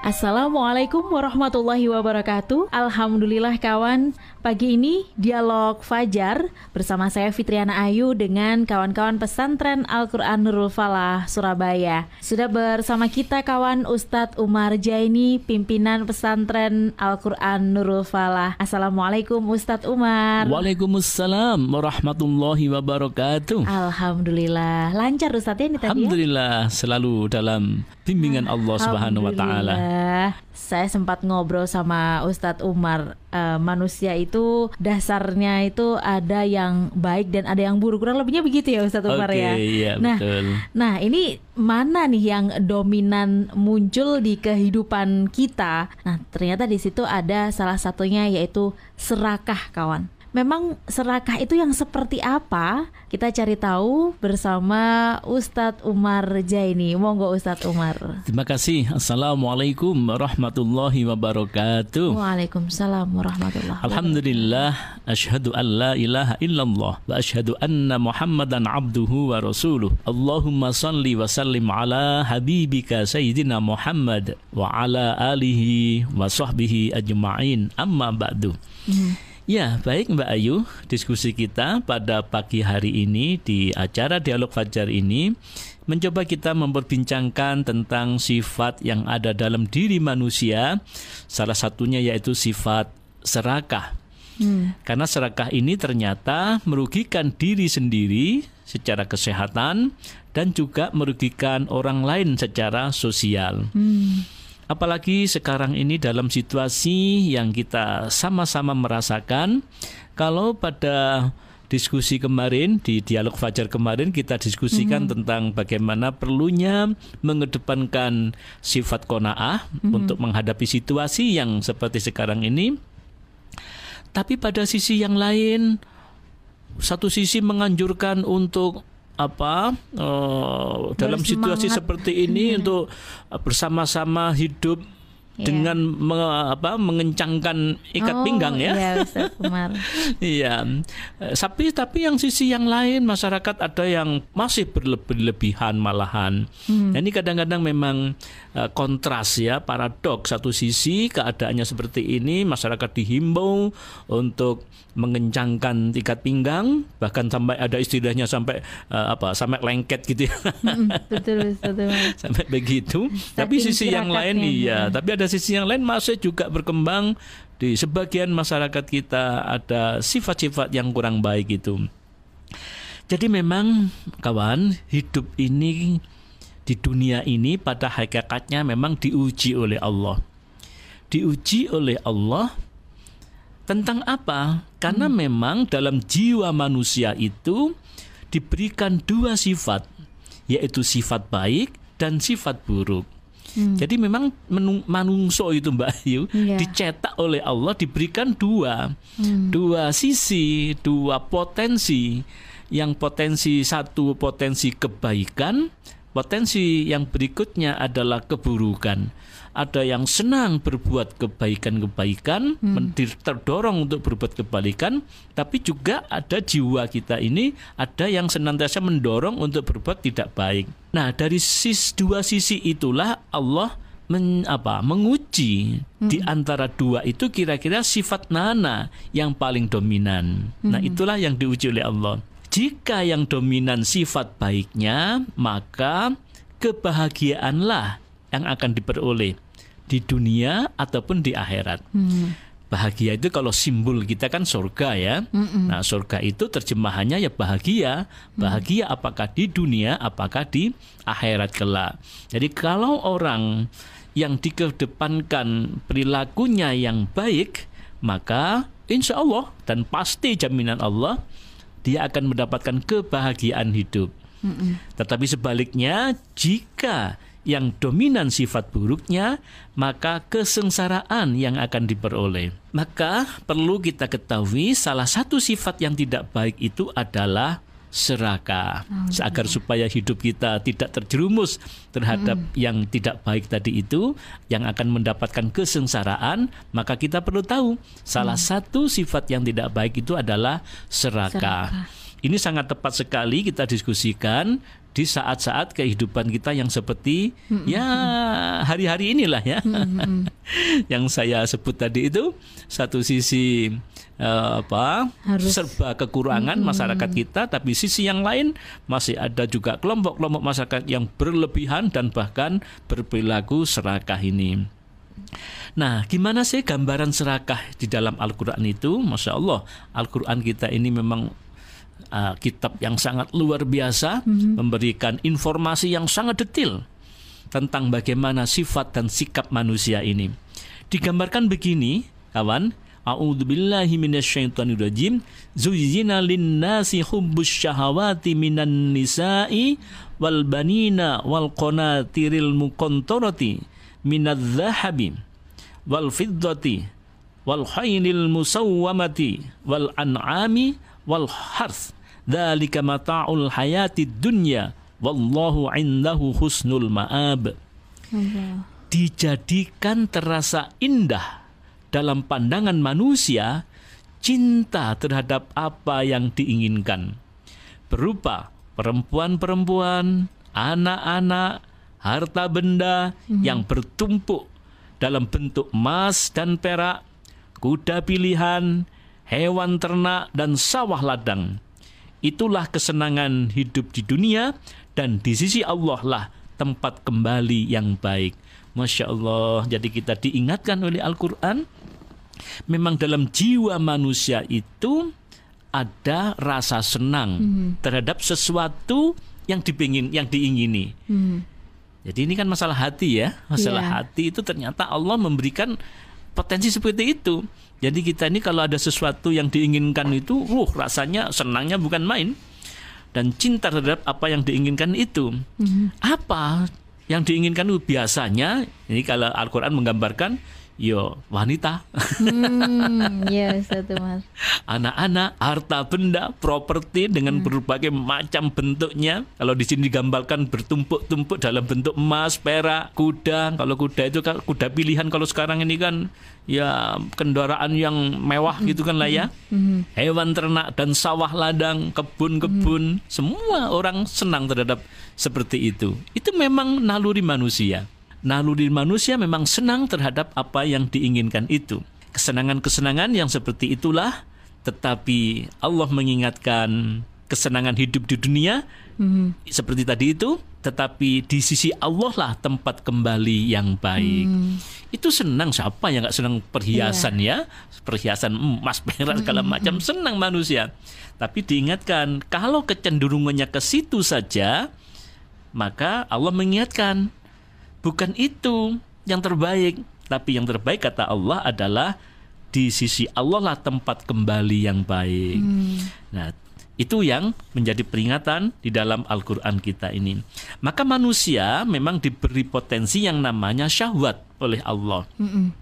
Assalamualaikum warahmatullahi wabarakatuh. Alhamdulillah kawan. Pagi ini dialog Fajar Bersama saya Fitriana Ayu Dengan kawan-kawan pesantren Al-Quran Nurul Falah Surabaya. Sudah bersama kita kawan Ustadz Umar Jaini Pimpinan pesantren Al-Quran Nurul Falah. Assalamualaikum Ustadz Umar. Waalaikumsalam warahmatullahi wabarakatuh. Alhamdulillah. Lancar Ustadz ya ini tadi ya? Alhamdulillah selalu dalam bimbingan Allah Subhanahu wa taala saya sempat ngobrol sama Ustadz Umar. Uh, manusia itu dasarnya itu ada yang baik dan ada yang buruk. Kurang lebihnya begitu ya Ustadz Umar okay, ya. Iya, nah, betul. nah ini mana nih yang dominan muncul di kehidupan kita? Nah, ternyata di situ ada salah satunya yaitu serakah, kawan. Memang serakah itu yang seperti apa? Kita cari tahu bersama Ustadz Umar Jaini. Monggo Ustadz Umar. Terima kasih. Assalamualaikum warahmatullahi wabarakatuh. Waalaikumsalam warahmatullahi wabarakatuh. Alhamdulillah, asyhadu an la ilaha illallah wa asyhadu anna Muhammadan abduhu wa rasuluh. Allahumma salli wa sallim ala habibika sayyidina Muhammad wa ala alihi wa sahbihi ajma'in. Amma ba'du. Mm -hmm. Ya, baik Mbak Ayu. Diskusi kita pada pagi hari ini di acara Dialog Fajar ini mencoba kita memperbincangkan tentang sifat yang ada dalam diri manusia. Salah satunya yaitu sifat serakah. Hmm. Karena serakah ini ternyata merugikan diri sendiri secara kesehatan dan juga merugikan orang lain secara sosial. Hmm. Apalagi sekarang ini dalam situasi yang kita sama-sama merasakan kalau pada diskusi kemarin di dialog fajar kemarin kita diskusikan mm-hmm. tentang bagaimana perlunya mengedepankan sifat konaah mm-hmm. untuk menghadapi situasi yang seperti sekarang ini. Tapi pada sisi yang lain satu sisi menganjurkan untuk apa uh, dalam situasi seperti ini hmm. untuk bersama-sama hidup yeah. dengan me, apa mengencangkan ikat oh, pinggang ya. Iya, Iya. Tapi tapi yang sisi yang lain masyarakat ada yang masih berlebihan malahan. Hmm. Nah, ini kadang-kadang memang uh, kontras ya, paradok satu sisi keadaannya seperti ini masyarakat dihimbau untuk mengencangkan ikat pinggang bahkan sampai ada istilahnya sampai uh, apa sampai lengket gitu ya. Hmm, betul betul. sampai begitu. tapi sisi yang lain iya, tapi ada sisi yang lain masih juga berkembang di sebagian masyarakat kita ada sifat-sifat yang kurang baik itu. Jadi memang kawan, hidup ini di dunia ini pada hakikatnya memang diuji oleh Allah. Diuji oleh Allah tentang apa? Karena hmm. memang dalam jiwa manusia itu diberikan dua sifat, yaitu sifat baik dan sifat buruk. Hmm. Jadi memang manungso itu Mbak Ayu yeah. dicetak oleh Allah diberikan dua, hmm. dua sisi, dua potensi. Yang potensi satu potensi kebaikan, potensi yang berikutnya adalah keburukan ada yang senang berbuat kebaikan-kebaikan, hmm. terdorong untuk berbuat kebaikan, tapi juga ada jiwa kita ini ada yang senantiasa mendorong untuk berbuat tidak baik. Nah, dari sis dua sisi itulah Allah men, apa menguji hmm. di antara dua itu kira-kira sifat nana yang paling dominan. Nah, hmm. Nah, itulah yang diuji oleh Allah. Jika yang dominan sifat baiknya, maka kebahagiaanlah yang akan diperoleh di dunia ataupun di akhirat. Hmm. Bahagia itu kalau simbol kita kan surga ya. Mm-mm. Nah, surga itu terjemahannya ya bahagia. Bahagia mm. apakah di dunia, apakah di akhirat kelak. Jadi kalau orang yang dikedepankan perilakunya yang baik, maka insya Allah dan pasti jaminan Allah dia akan mendapatkan kebahagiaan hidup. Mm-mm. Tetapi sebaliknya, jika yang dominan sifat buruknya, maka kesengsaraan yang akan diperoleh. Maka perlu kita ketahui salah satu sifat yang tidak baik itu adalah serakah agar supaya hidup kita tidak terjerumus terhadap yang tidak baik tadi itu yang akan mendapatkan kesengsaraan maka kita perlu tahu salah satu sifat yang tidak baik itu adalah serakah. Serakah. Ini sangat tepat sekali kita diskusikan di saat-saat kehidupan kita yang seperti ya hari-hari inilah ya. yang saya sebut tadi itu satu sisi eh, apa Harus- serba kekurangan masyarakat kita tapi sisi yang lain masih ada juga kelompok-kelompok masyarakat yang berlebihan dan bahkan berperilaku serakah ini. Nah, gimana sih gambaran serakah di dalam Al-Quran itu? Masya Allah, Al-Quran kita ini memang uh, kitab yang sangat luar biasa, memberikan informasi yang sangat detail tentang bagaimana sifat dan sikap manusia ini. Digambarkan begini, kawan. A'udzubillahi minasyaitonirrajim. Zuyyina lin-nasi hubbus syahawati minan nisa'i wal banina wal qanatiril muqantarati minadz zahabi wal fiddati wal khaylil musawwamati wal an'ami wal harth dzalika mata'ul hayatid dunya wallahu indahu husnul ma'ab Allah. dijadikan terasa indah dalam pandangan manusia cinta terhadap apa yang diinginkan berupa perempuan-perempuan, anak-anak, harta benda yang bertumpuk dalam bentuk emas dan perak, kuda pilihan, hewan ternak dan sawah ladang. Itulah kesenangan hidup di dunia dan di sisi Allah lah tempat kembali yang baik. Masya Allah, jadi kita diingatkan oleh Al-Quran memang dalam jiwa manusia itu ada rasa senang terhadap sesuatu yang dipingin, yang diingini. Hmm. Jadi ini kan masalah hati ya, masalah Iya. hati itu ternyata Allah memberikan potensi seperti itu. Jadi kita ini kalau ada sesuatu yang diinginkan itu, uh rasanya senangnya bukan main dan cinta terhadap apa yang diinginkan itu. Apa yang diinginkan itu biasanya ini kalau Al-Qur'an menggambarkan yo wanita, Hmm, ya satu mas. anak-anak, harta benda, properti dengan berbagai macam bentuknya. Kalau di sini digambarkan bertumpuk-tumpuk dalam bentuk emas, perak, kuda. Kalau kuda itu kan kuda pilihan kalau sekarang ini kan ya kendaraan yang mewah gitu kan lah ya. Hewan ternak dan sawah ladang, kebun-kebun, semua orang senang terhadap seperti itu. Itu memang naluri manusia. Naluri manusia memang senang terhadap apa yang diinginkan itu. Kesenangan-kesenangan yang seperti itulah tetapi Allah mengingatkan kesenangan hidup di dunia Hmm. seperti tadi itu tetapi di sisi Allah lah tempat kembali yang baik. Itu senang siapa yang nggak senang perhiasan ya? Perhiasan emas, perak segala macam senang manusia. Tapi diingatkan kalau kecenderungannya ke situ saja maka Allah mengingatkan bukan itu yang terbaik, tapi yang terbaik kata Allah adalah di sisi Allah lah tempat kembali yang baik. Nah, itu yang menjadi peringatan di dalam Al-Qur'an kita ini. Maka manusia memang diberi potensi yang namanya syahwat oleh Allah. Mm-mm.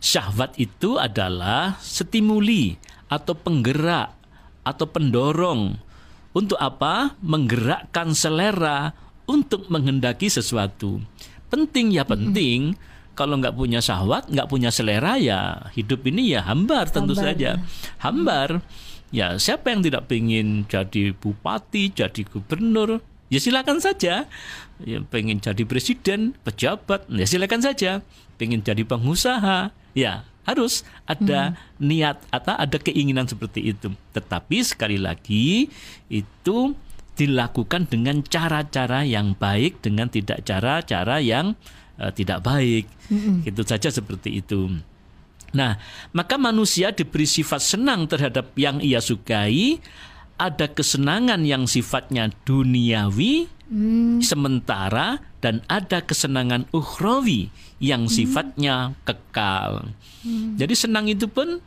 Syahwat itu adalah stimuli atau penggerak atau pendorong untuk apa? Menggerakkan selera untuk menghendaki sesuatu. Penting ya penting. Kalau nggak punya syahwat, nggak punya selera ya hidup ini ya hambar tentu Hambar, saja. Hambar. Ya siapa yang tidak pengen jadi bupati, jadi gubernur? Ya silakan saja. Ya pengen jadi presiden, pejabat, ya silakan saja. Pengen jadi pengusaha, ya harus ada niat atau ada keinginan seperti itu. Tetapi sekali lagi itu dilakukan dengan cara-cara yang baik dengan tidak cara-cara yang eh, tidak baik. Itu saja seperti itu. Nah, maka manusia diberi sifat senang terhadap yang ia sukai, ada kesenangan yang sifatnya duniawi, sementara dan ada kesenangan ukhrawi yang sifatnya kekal. Jadi senang itu pun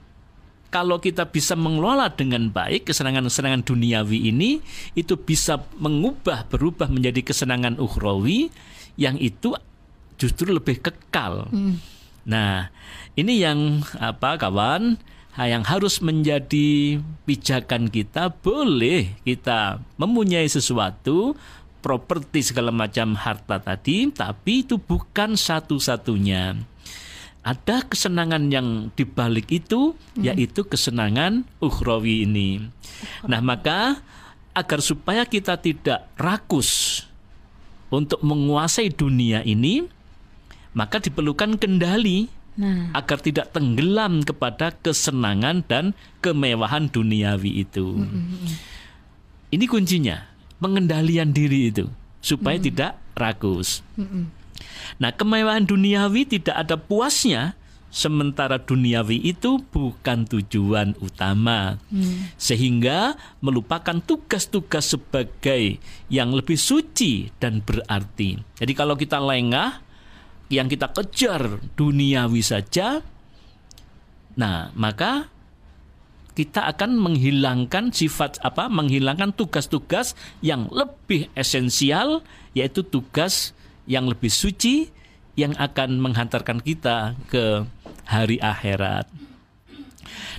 kalau kita bisa mengelola dengan baik kesenangan-kesenangan duniawi ini itu bisa mengubah berubah menjadi kesenangan ukhrawi yang itu justru lebih kekal. Nah, ini yang apa kawan yang harus menjadi pijakan kita. Boleh kita mempunyai sesuatu properti segala macam harta tadi tapi itu bukan satu-satunya ada kesenangan yang dibalik itu hmm. yaitu kesenangan ukhrawi ini nah maka agar supaya kita tidak rakus untuk menguasai dunia ini maka diperlukan kendali Nah. agar tidak tenggelam kepada kesenangan dan kemewahan duniawi itu. Mm -hmm. Ini kuncinya, pengendalian diri itu supaya mm -hmm. tidak rakus. Mm -hmm. Nah, kemewahan duniawi tidak ada puasnya sementara duniawi itu bukan tujuan utama. Hmm. Sehingga melupakan tugas-tugas sebagai yang lebih suci dan berarti. Jadi kalau kita lengah yang kita kejar duniawi saja, nah maka kita akan menghilangkan sifat apa? Menghilangkan tugas-tugas yang lebih esensial, yaitu tugas yang lebih suci yang akan menghantarkan kita ke hari akhirat.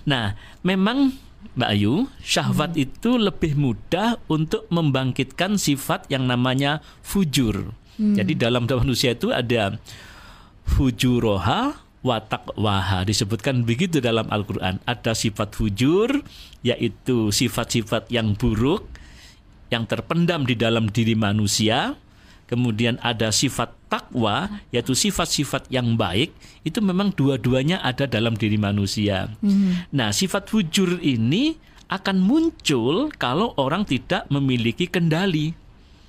Nah, memang Mbak Ayu, syahwat hmm. itu lebih mudah untuk membangkitkan sifat yang namanya fujur. Hmm. Jadi dalam manusia itu ada fujuroha watak waha disebutkan begitu dalam Al-Qur'an. Ada sifat fujur yaitu sifat-sifat yang buruk yang terpendam di dalam diri manusia. Kemudian ada sifat takwa yaitu sifat-sifat yang baik itu memang dua-duanya ada dalam diri manusia. Hmm. Nah, sifat fujur ini akan muncul kalau orang tidak memiliki kendali.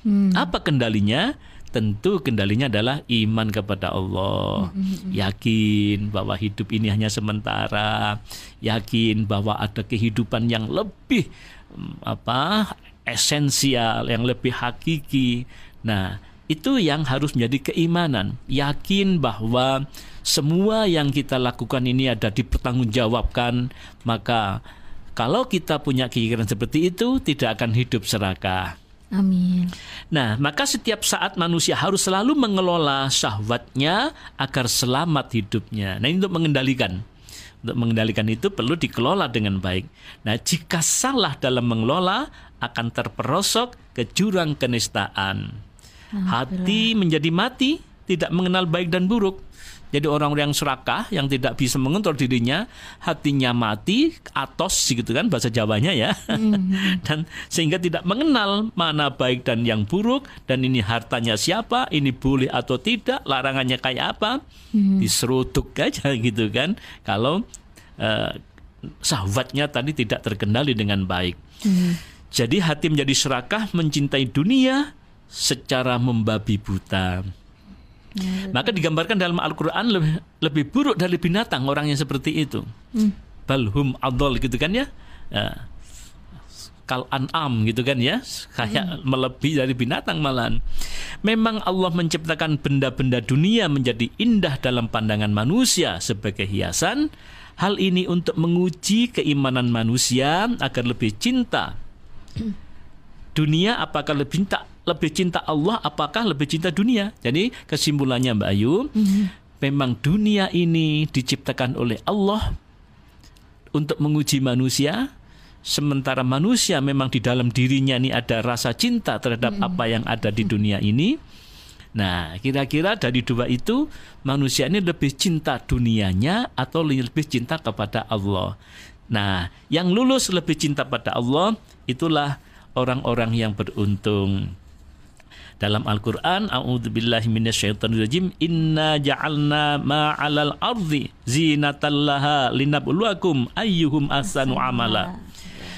Hmm. Apa kendalinya? tentu kendalinya adalah iman kepada Allah. Mm-hmm. Yakin bahwa hidup ini hanya sementara, yakin bahwa ada kehidupan yang lebih mm, apa? esensial, yang lebih hakiki. Nah, itu yang harus menjadi keimanan. Yakin bahwa semua yang kita lakukan ini ada dipertanggungjawabkan, maka kalau kita punya pikiran seperti itu tidak akan hidup serakah. Amin. Nah, maka setiap saat manusia harus selalu mengelola syahwatnya agar selamat hidupnya. Nah, ini untuk mengendalikan. Untuk mengendalikan itu perlu dikelola dengan baik. Nah, jika salah dalam mengelola akan terperosok ke jurang kenistaan. Hati menjadi mati, tidak mengenal baik dan buruk. Jadi orang-orang yang serakah yang tidak bisa mengontrol dirinya, hatinya mati, atos gitu kan bahasa Jawanya ya. Mm-hmm. dan sehingga tidak mengenal mana baik dan yang buruk dan ini hartanya siapa, ini boleh atau tidak, larangannya kayak apa. Mm-hmm. Diserutuk aja gitu kan. Kalau uh, sahabatnya tadi tidak terkendali dengan baik. Mm-hmm. Jadi hati menjadi serakah mencintai dunia secara membabi buta. Ya, Maka digambarkan dalam Al-Quran lebih, lebih buruk dari binatang orang yang seperti itu. Hmm. Balhum adol gitu kan ya. ya. Kal an'am gitu kan ya. Kayak hmm. melebihi dari binatang malahan. Memang Allah menciptakan benda-benda dunia menjadi indah dalam pandangan manusia sebagai hiasan. Hal ini untuk menguji keimanan manusia agar lebih cinta. Dunia apakah lebih cinta lebih cinta Allah apakah lebih cinta dunia? Jadi kesimpulannya Mbak Ayu, mm-hmm. memang dunia ini diciptakan oleh Allah untuk menguji manusia, sementara manusia memang di dalam dirinya ini ada rasa cinta terhadap mm-hmm. apa yang ada di dunia ini. Nah, kira-kira dari dua itu manusia ini lebih cinta dunianya atau lebih cinta kepada Allah. Nah, yang lulus lebih cinta pada Allah itulah orang-orang yang beruntung. Dalam Al-Qur'an, a'udzubillahi minasyaitonirrajim, inna ja'alna ma'alal ardi zinatan laha linabluwakum ayyuhum ahsanu amala.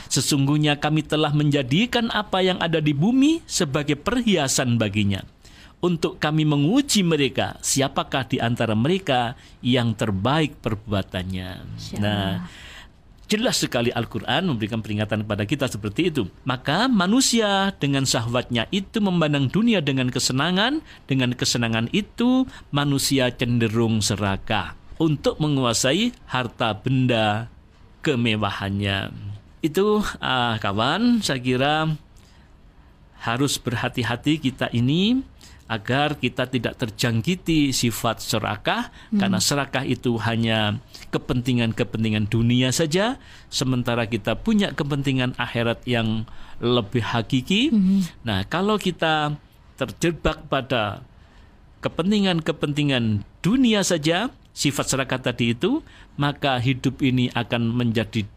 Sesungguhnya kami telah menjadikan apa yang ada di bumi sebagai perhiasan baginya untuk kami menguji mereka siapakah di antara mereka yang terbaik perbuatannya. Nah, Jelas sekali Al-Quran memberikan peringatan kepada kita seperti itu. Maka manusia dengan syahwatnya itu memandang dunia dengan kesenangan. Dengan kesenangan itu manusia cenderung serakah untuk menguasai harta benda kemewahannya. Itu uh, kawan, saya kira harus berhati-hati kita ini agar kita tidak terjangkiti sifat serakah hmm. karena serakah itu hanya kepentingan-kepentingan dunia saja sementara kita punya kepentingan akhirat yang lebih hakiki. Hmm. Nah, kalau kita terjebak pada kepentingan-kepentingan dunia saja, sifat serakah tadi itu, maka hidup ini akan menjadi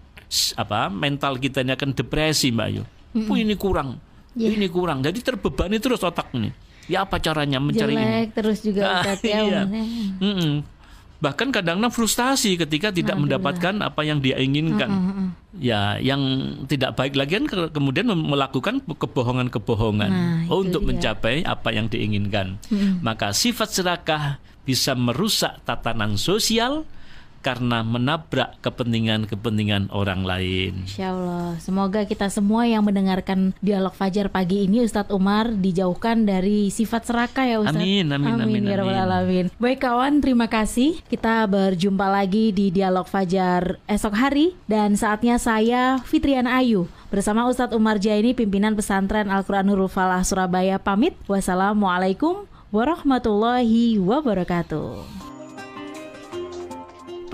apa? mental kita ini akan depresi, Mbak Ayu. Hmm. Ini kurang. Yeah. Ini kurang. Jadi terbebani terus otak ini ya apa caranya mencari Jelek, ini terus juga nah, ya, iya. Mm -mm. bahkan kadang-kadang frustasi ketika tidak mendapatkan apa yang dia inginkan. Mm ya yang tidak baik lagi kan kemudian melakukan kebohongan-kebohongan. Nah, untuk dia. mencapai apa yang diinginkan. Mm maka sifat serakah bisa merusak tatanan sosial karena menabrak kepentingan-kepentingan orang lain. Insya Allah. Semoga kita semua yang mendengarkan dialog Fajar pagi ini Ustadz Umar dijauhkan dari sifat serakah ya Ustadz. Amin, amin, amin. amin, ya amin. alamin. Baik kawan, terima kasih. Kita berjumpa lagi di dialog Fajar esok hari dan saatnya saya Fitriana Ayu bersama Ustadz Umar Jaini pimpinan pesantren Al-Quran Nurul Falah Surabaya pamit. Wassalamualaikum warahmatullahi wabarakatuh.